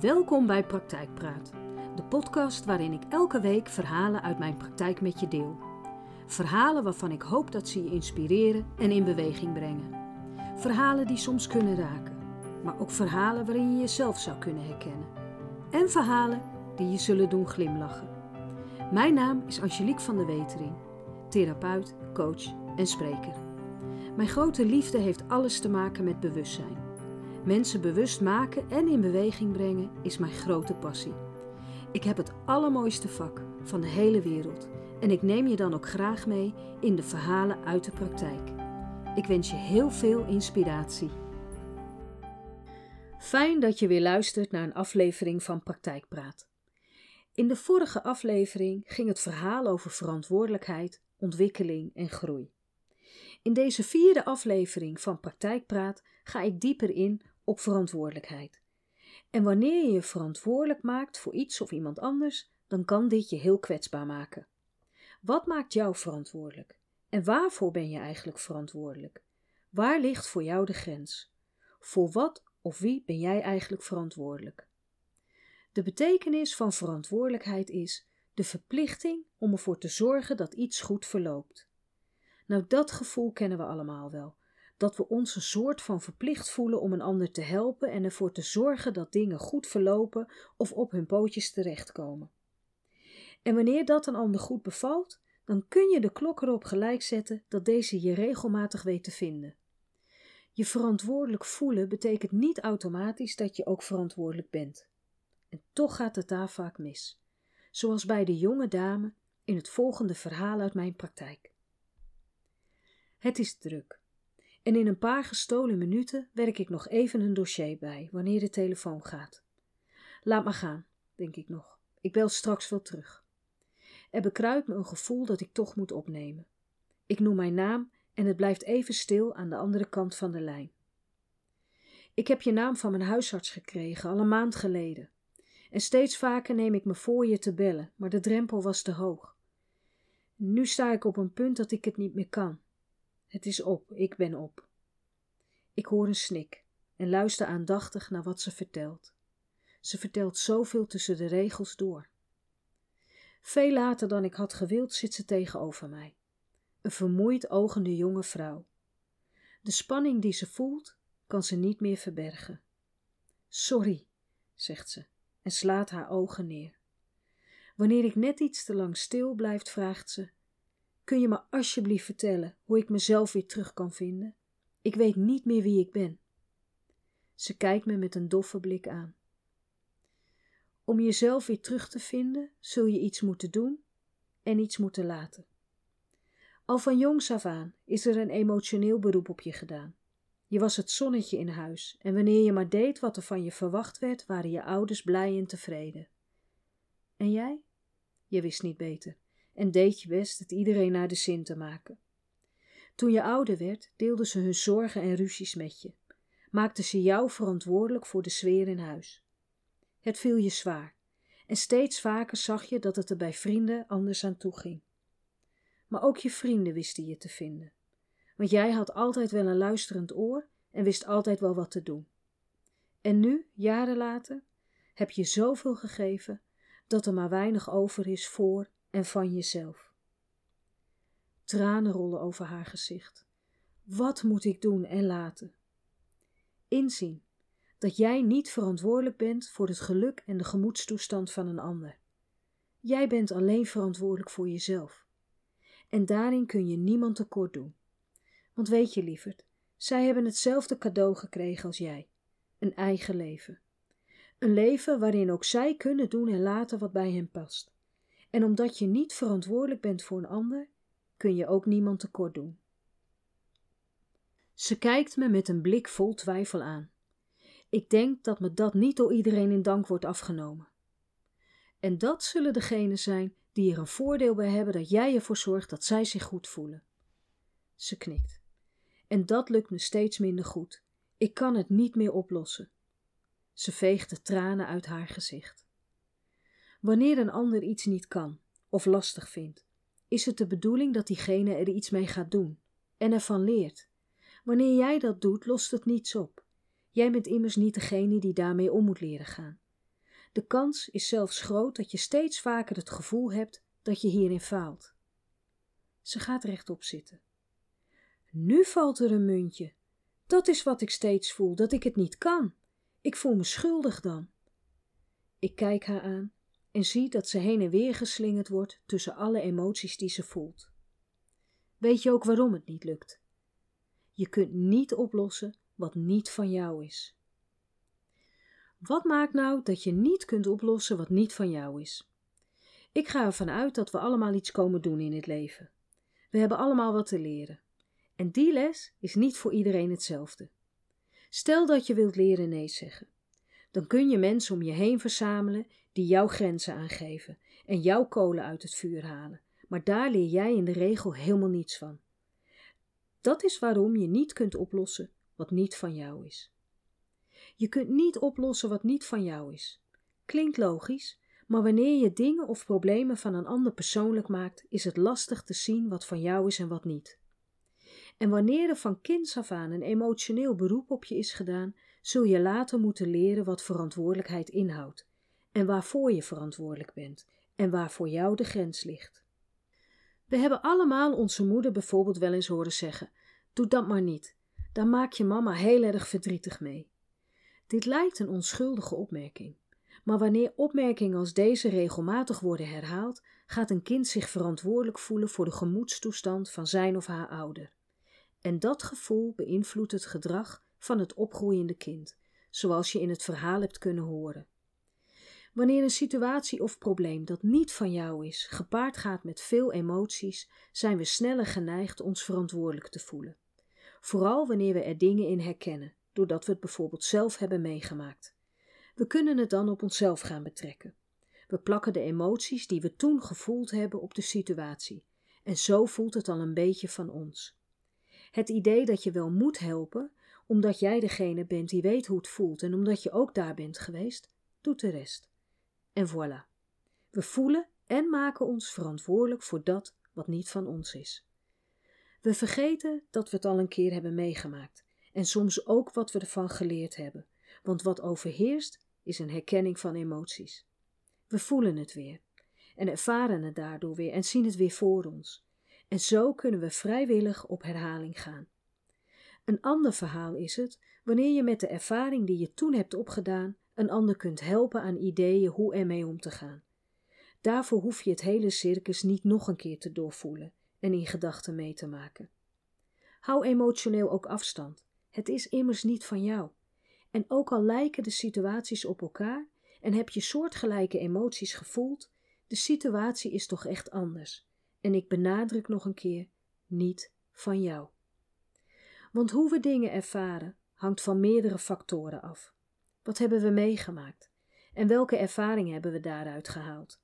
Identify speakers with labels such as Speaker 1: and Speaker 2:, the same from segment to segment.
Speaker 1: Welkom bij Praktijkpraat, de podcast waarin ik elke week verhalen uit mijn praktijk met je deel. Verhalen waarvan ik hoop dat ze je inspireren en in beweging brengen. Verhalen die soms kunnen raken, maar ook verhalen waarin je jezelf zou kunnen herkennen. En verhalen die je zullen doen glimlachen. Mijn naam is Angelique van der Wetering, therapeut, coach en spreker. Mijn grote liefde heeft alles te maken met bewustzijn. Mensen bewust maken en in beweging brengen is mijn grote passie. Ik heb het allermooiste vak van de hele wereld en ik neem je dan ook graag mee in de verhalen uit de praktijk. Ik wens je heel veel inspiratie. Fijn dat je weer luistert naar een aflevering van Praktijkpraat. In de vorige aflevering ging het verhaal over verantwoordelijkheid, ontwikkeling en groei. In deze vierde aflevering van Praktijkpraat ga ik dieper in op verantwoordelijkheid. En wanneer je je verantwoordelijk maakt voor iets of iemand anders, dan kan dit je heel kwetsbaar maken. Wat maakt jou verantwoordelijk? En waarvoor ben je eigenlijk verantwoordelijk? Waar ligt voor jou de grens? Voor wat of wie ben jij eigenlijk verantwoordelijk? De betekenis van verantwoordelijkheid is de verplichting om ervoor te zorgen dat iets goed verloopt. Nou, dat gevoel kennen we allemaal wel. Dat we ons een soort van verplicht voelen om een ander te helpen en ervoor te zorgen dat dingen goed verlopen of op hun pootjes terechtkomen. En wanneer dat een ander goed bevalt, dan kun je de klok erop gelijk zetten dat deze je regelmatig weet te vinden. Je verantwoordelijk voelen betekent niet automatisch dat je ook verantwoordelijk bent. En toch gaat het daar vaak mis. Zoals bij de jonge dame in het volgende verhaal uit mijn praktijk. Het is druk. En in een paar gestolen minuten werk ik nog even een dossier bij, wanneer de telefoon gaat. Laat maar gaan, denk ik nog. Ik bel straks wel terug. Er bekruipt me een gevoel dat ik toch moet opnemen. Ik noem mijn naam en het blijft even stil aan de andere kant van de lijn. Ik heb je naam van mijn huisarts gekregen, al een maand geleden. En steeds vaker neem ik me voor je te bellen, maar de drempel was te hoog. Nu sta ik op een punt dat ik het niet meer kan. Het is op, ik ben op. Ik hoor een snik en luister aandachtig naar wat ze vertelt. Ze vertelt zoveel tussen de regels door. Veel later dan ik had gewild zit ze tegenover mij. Een vermoeid ogende jonge vrouw. De spanning die ze voelt, kan ze niet meer verbergen. Sorry, zegt ze en slaat haar ogen neer. Wanneer ik net iets te lang stil blijf, vraagt ze: Kun je me alsjeblieft vertellen hoe ik mezelf weer terug kan vinden? Ik weet niet meer wie ik ben. Ze kijkt me met een doffe blik aan. Om jezelf weer terug te vinden, zul je iets moeten doen en iets moeten laten. Al van jongs af aan is er een emotioneel beroep op je gedaan. Je was het zonnetje in huis en wanneer je maar deed wat er van je verwacht werd, waren je ouders blij en tevreden. En jij? Je wist niet beter en deed je best het iedereen naar de zin te maken. Toen je ouder werd, deelden ze hun zorgen en ruzies met je, maakten ze jou verantwoordelijk voor de sfeer in huis. Het viel je zwaar, en steeds vaker zag je dat het er bij vrienden anders aan toe ging. Maar ook je vrienden wisten je te vinden, want jij had altijd wel een luisterend oor en wist altijd wel wat te doen. En nu, jaren later, heb je zoveel gegeven dat er maar weinig over is voor en van jezelf. Tranen rollen over haar gezicht. Wat moet ik doen en laten? Inzien dat jij niet verantwoordelijk bent voor het geluk en de gemoedstoestand van een ander. Jij bent alleen verantwoordelijk voor jezelf. En daarin kun je niemand tekort doen. Want weet je, lieverd, zij hebben hetzelfde cadeau gekregen als jij: een eigen leven. Een leven waarin ook zij kunnen doen en laten wat bij hen past. En omdat je niet verantwoordelijk bent voor een ander, kun je ook niemand tekort doen. Ze kijkt me met een blik vol twijfel aan. Ik denk dat me dat niet door iedereen in dank wordt afgenomen. En dat zullen degenen zijn die er een voordeel bij hebben dat jij ervoor zorgt dat zij zich goed voelen. Ze knikt. En dat lukt me steeds minder goed. Ik kan het niet meer oplossen. Ze veegt de tranen uit haar gezicht. Wanneer een ander iets niet kan of lastig vindt, is het de bedoeling dat diegene er iets mee gaat doen en ervan leert. Wanneer jij dat doet, lost het niets op. Jij bent immers niet degene die daarmee om moet leren gaan. De kans is zelfs groot dat je steeds vaker het gevoel hebt dat je hierin faalt. Ze gaat rechtop zitten. Nu valt er een muntje. Dat is wat ik steeds voel, dat ik het niet kan. Ik voel me schuldig dan. Ik kijk haar aan en zie dat ze heen en weer geslingerd wordt tussen alle emoties die ze voelt. Weet je ook waarom het niet lukt? Je kunt niet oplossen wat niet van jou is. Wat maakt nou dat je niet kunt oplossen wat niet van jou is? Ik ga ervan uit dat we allemaal iets komen doen in het leven. We hebben allemaal wat te leren. En die les is niet voor iedereen hetzelfde. Stel dat je wilt leren nee zeggen. Dan kun je mensen om je heen verzamelen die jouw grenzen aangeven en jouw kolen uit het vuur halen. Maar daar leer jij in de regel helemaal niets van. Dat is waarom je niet kunt oplossen wat niet van jou is. Je kunt niet oplossen wat niet van jou is. Klinkt logisch, maar wanneer je dingen of problemen van een ander persoonlijk maakt, is het lastig te zien wat van jou is en wat niet. En wanneer er van kinds af aan een emotioneel beroep op je is gedaan, zul je later moeten leren wat verantwoordelijkheid inhoudt en waarvoor je verantwoordelijk bent en waar voor jou de grens ligt. We hebben allemaal onze moeder bijvoorbeeld wel eens horen zeggen: Doe dat maar niet, daar maak je mama heel erg verdrietig mee. Dit lijkt een onschuldige opmerking. Maar wanneer opmerkingen als deze regelmatig worden herhaald, gaat een kind zich verantwoordelijk voelen voor de gemoedstoestand van zijn of haar ouder. En dat gevoel beïnvloedt het gedrag van het opgroeiende kind, zoals je in het verhaal hebt kunnen horen. Wanneer een situatie of probleem dat niet van jou is, gepaard gaat met veel emoties, zijn we sneller geneigd ons verantwoordelijk te voelen. Vooral wanneer we er dingen in herkennen, doordat we het bijvoorbeeld zelf hebben meegemaakt. We kunnen het dan op onszelf gaan betrekken. We plakken de emoties die we toen gevoeld hebben op de situatie. En zo voelt het al een beetje van ons. Het idee dat je wel moet helpen, omdat jij degene bent die weet hoe het voelt en omdat je ook daar bent geweest, doet de rest. En voilà. We voelen en maken ons verantwoordelijk voor dat wat niet van ons is. We vergeten dat we het al een keer hebben meegemaakt en soms ook wat we ervan geleerd hebben, want wat overheerst is een herkenning van emoties. We voelen het weer en ervaren het daardoor weer en zien het weer voor ons. En zo kunnen we vrijwillig op herhaling gaan. Een ander verhaal is het wanneer je met de ervaring die je toen hebt opgedaan een ander kunt helpen aan ideeën hoe ermee om te gaan. Daarvoor hoef je het hele circus niet nog een keer te doorvoelen en in gedachten mee te maken. Hou emotioneel ook afstand. Het is immers niet van jou. En ook al lijken de situaties op elkaar en heb je soortgelijke emoties gevoeld, de situatie is toch echt anders. En ik benadruk nog een keer: niet van jou. Want hoe we dingen ervaren hangt van meerdere factoren af. Wat hebben we meegemaakt? En welke ervaringen hebben we daaruit gehaald?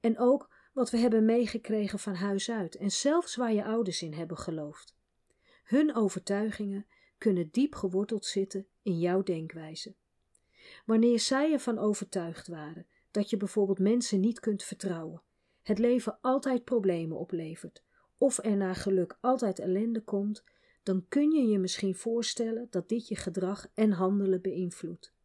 Speaker 1: En ook wat we hebben meegekregen van huis uit en zelfs waar je ouders in hebben geloofd. Hun overtuigingen kunnen diep geworteld zitten in jouw denkwijze. Wanneer zij ervan overtuigd waren dat je bijvoorbeeld mensen niet kunt vertrouwen, het leven altijd problemen oplevert, of er na geluk altijd ellende komt, dan kun je je misschien voorstellen dat dit je gedrag en handelen beïnvloedt.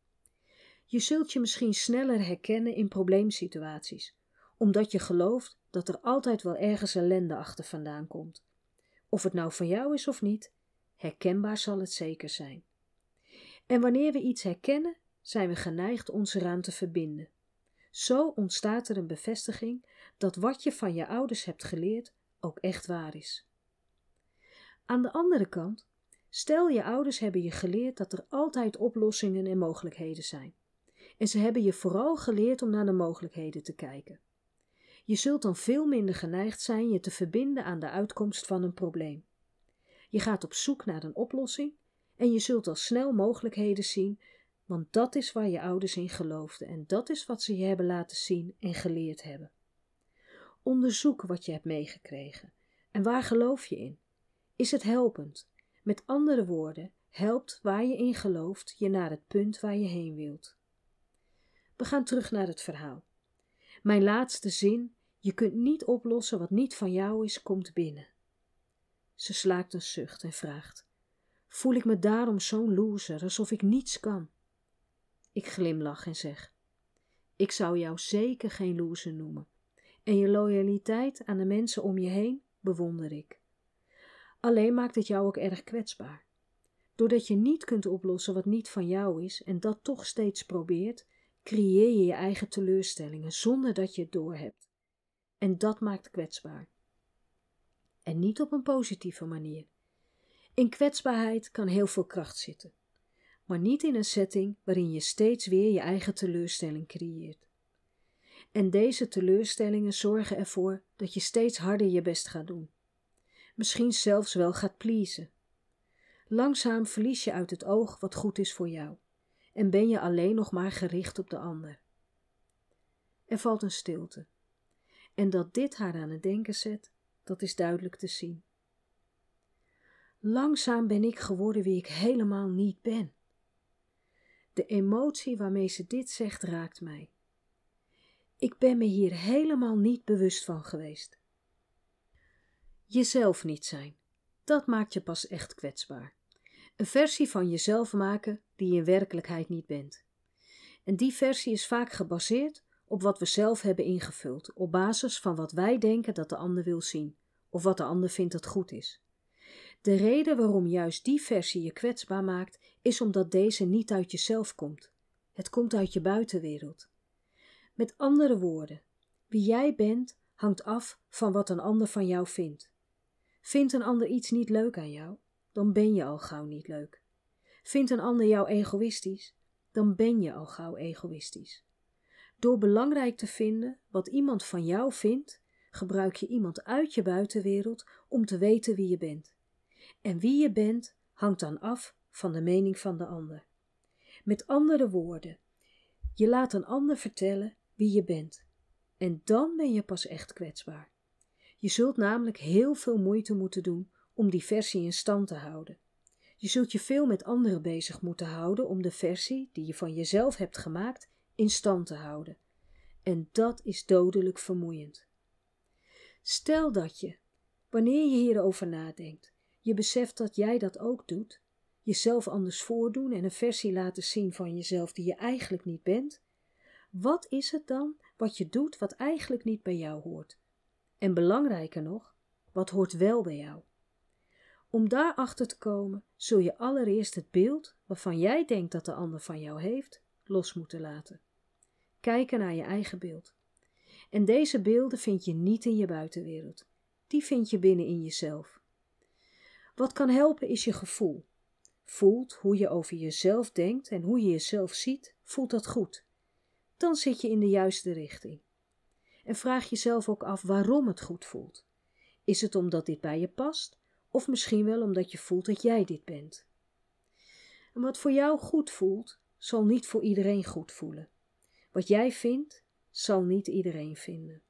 Speaker 1: Je zult je misschien sneller herkennen in probleemsituaties, omdat je gelooft dat er altijd wel ergens ellende achter vandaan komt. Of het nou van jou is of niet, herkenbaar zal het zeker zijn. En wanneer we iets herkennen, zijn we geneigd ons eraan te verbinden. Zo ontstaat er een bevestiging dat wat je van je ouders hebt geleerd ook echt waar is. Aan de andere kant, stel je ouders hebben je geleerd dat er altijd oplossingen en mogelijkheden zijn. En ze hebben je vooral geleerd om naar de mogelijkheden te kijken. Je zult dan veel minder geneigd zijn je te verbinden aan de uitkomst van een probleem. Je gaat op zoek naar een oplossing en je zult al snel mogelijkheden zien, want dat is waar je ouders in geloofden en dat is wat ze je hebben laten zien en geleerd hebben. Onderzoek wat je hebt meegekregen en waar geloof je in? Is het helpend? Met andere woorden, helpt waar je in gelooft je naar het punt waar je heen wilt. We gaan terug naar het verhaal. Mijn laatste zin: je kunt niet oplossen wat niet van jou is, komt binnen. Ze slaakt een zucht en vraagt: Voel ik me daarom zo'n loser, alsof ik niets kan? Ik glimlach en zeg: Ik zou jou zeker geen loser noemen. En je loyaliteit aan de mensen om je heen bewonder ik. Alleen maakt het jou ook erg kwetsbaar. Doordat je niet kunt oplossen wat niet van jou is en dat toch steeds probeert, creëer je je eigen teleurstellingen zonder dat je het doorhebt. En dat maakt kwetsbaar. En niet op een positieve manier. In kwetsbaarheid kan heel veel kracht zitten, maar niet in een setting waarin je steeds weer je eigen teleurstelling creëert. En deze teleurstellingen zorgen ervoor dat je steeds harder je best gaat doen. Misschien zelfs wel gaat pleasen. Langzaam verlies je uit het oog wat goed is voor jou en ben je alleen nog maar gericht op de ander. Er valt een stilte. En dat dit haar aan het denken zet, dat is duidelijk te zien. Langzaam ben ik geworden wie ik helemaal niet ben. De emotie waarmee ze dit zegt raakt mij. Ik ben me hier helemaal niet bewust van geweest. Jezelf niet zijn, dat maakt je pas echt kwetsbaar. Een versie van jezelf maken die je in werkelijkheid niet bent. En die versie is vaak gebaseerd op wat we zelf hebben ingevuld, op basis van wat wij denken dat de ander wil zien, of wat de ander vindt dat goed is. De reden waarom juist die versie je kwetsbaar maakt, is omdat deze niet uit jezelf komt. Het komt uit je buitenwereld. Met andere woorden, wie jij bent hangt af van wat een ander van jou vindt. Vindt een ander iets niet leuk aan jou, dan ben je al gauw niet leuk. Vindt een ander jou egoïstisch, dan ben je al gauw egoïstisch. Door belangrijk te vinden wat iemand van jou vindt, gebruik je iemand uit je buitenwereld om te weten wie je bent. En wie je bent hangt dan af van de mening van de ander. Met andere woorden, je laat een ander vertellen wie je bent. En dan ben je pas echt kwetsbaar. Je zult namelijk heel veel moeite moeten doen om die versie in stand te houden. Je zult je veel met anderen bezig moeten houden om de versie die je van jezelf hebt gemaakt in stand te houden. En dat is dodelijk vermoeiend. Stel dat je, wanneer je hierover nadenkt, je beseft dat jij dat ook doet, jezelf anders voordoen en een versie laten zien van jezelf die je eigenlijk niet bent, wat is het dan wat je doet wat eigenlijk niet bij jou hoort? En belangrijker nog, wat hoort wel bij jou? Om daarachter te komen, zul je allereerst het beeld waarvan jij denkt dat de ander van jou heeft, los moeten laten. Kijken naar je eigen beeld. En deze beelden vind je niet in je buitenwereld. Die vind je binnen in jezelf. Wat kan helpen is je gevoel. Voelt hoe je over jezelf denkt en hoe je jezelf ziet, voelt dat goed. Dan zit je in de juiste richting. En vraag jezelf ook af waarom het goed voelt. Is het omdat dit bij je past? Of misschien wel omdat je voelt dat jij dit bent. En wat voor jou goed voelt, zal niet voor iedereen goed voelen. Wat jij vindt, zal niet iedereen vinden.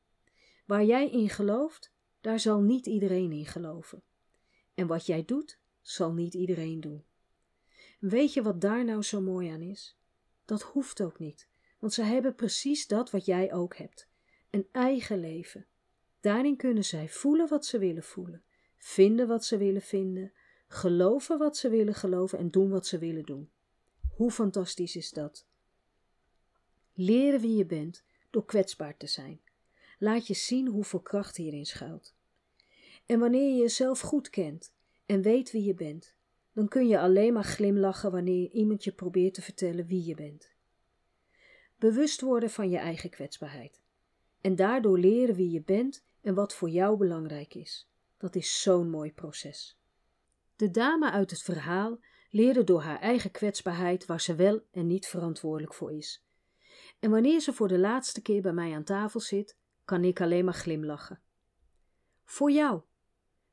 Speaker 1: Waar jij in gelooft, daar zal niet iedereen in geloven. En wat jij doet, zal niet iedereen doen. weet je wat daar nou zo mooi aan is? Dat hoeft ook niet, want ze hebben precies dat wat jij ook hebt: een eigen leven. Daarin kunnen zij voelen wat ze willen voelen vinden wat ze willen vinden, geloven wat ze willen geloven en doen wat ze willen doen. Hoe fantastisch is dat? Leren wie je bent door kwetsbaar te zijn. Laat je zien hoeveel kracht hierin schuilt. En wanneer je jezelf goed kent en weet wie je bent, dan kun je alleen maar glimlachen wanneer iemand je probeert te vertellen wie je bent. Bewust worden van je eigen kwetsbaarheid. En daardoor leren wie je bent en wat voor jou belangrijk is. Dat is zo'n mooi proces. De dame uit het verhaal leerde door haar eigen kwetsbaarheid waar ze wel en niet verantwoordelijk voor is. En wanneer ze voor de laatste keer bij mij aan tafel zit, kan ik alleen maar glimlachen. Voor jou.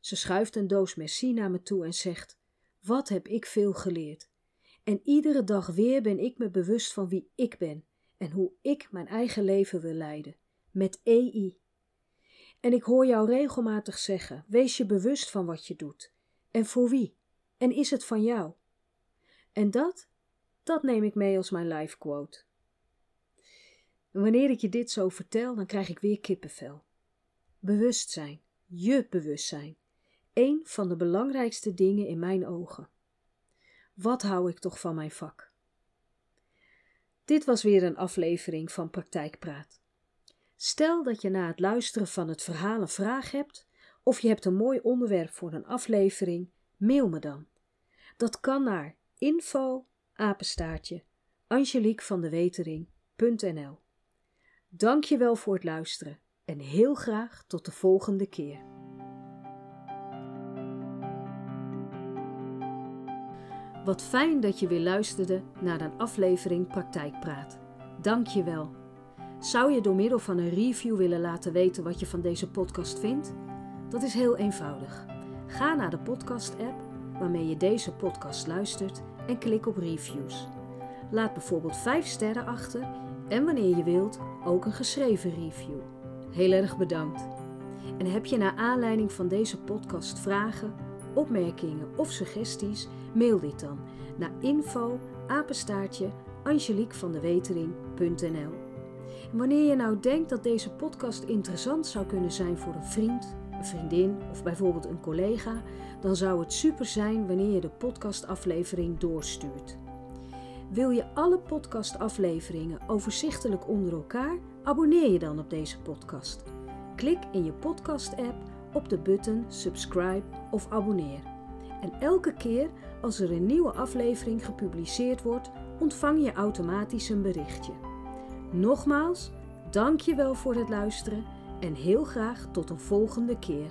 Speaker 1: Ze schuift een doos merci naar me toe en zegt: Wat heb ik veel geleerd. En iedere dag weer ben ik me bewust van wie ik ben en hoe ik mijn eigen leven wil leiden. Met EI. En ik hoor jou regelmatig zeggen: wees je bewust van wat je doet. En voor wie? En is het van jou? En dat, dat neem ik mee als mijn life quote. Wanneer ik je dit zo vertel, dan krijg ik weer kippenvel. Bewustzijn, je bewustzijn, een van de belangrijkste dingen in mijn ogen. Wat hou ik toch van mijn vak? Dit was weer een aflevering van Praktijkpraat. Stel dat je na het luisteren van het verhaal een vraag hebt, of je hebt een mooi onderwerp voor een aflevering, mail me dan. Dat kan naar info apenstaartje angeliekvandewetering.nl Dank je wel voor het luisteren en heel graag tot de volgende keer. Wat fijn dat je weer luisterde naar een aflevering Praktijkpraat. Dank je wel. Zou je door middel van een review willen laten weten wat je van deze podcast vindt? Dat is heel eenvoudig. Ga naar de podcast-app waarmee je deze podcast luistert en klik op reviews. Laat bijvoorbeeld 5 sterren achter en wanneer je wilt ook een geschreven review. Heel erg bedankt. En heb je naar aanleiding van deze podcast vragen, opmerkingen of suggesties? Mail dit dan naar info apenstaartje angeliekvandewetering.nl Wanneer je nou denkt dat deze podcast interessant zou kunnen zijn voor een vriend, een vriendin of bijvoorbeeld een collega, dan zou het super zijn wanneer je de podcastaflevering doorstuurt. Wil je alle podcastafleveringen overzichtelijk onder elkaar? Abonneer je dan op deze podcast. Klik in je podcast-app op de button subscribe of abonneer. En elke keer als er een nieuwe aflevering gepubliceerd wordt, ontvang je automatisch een berichtje. Nogmaals, dank je wel voor het luisteren en heel graag tot een volgende keer.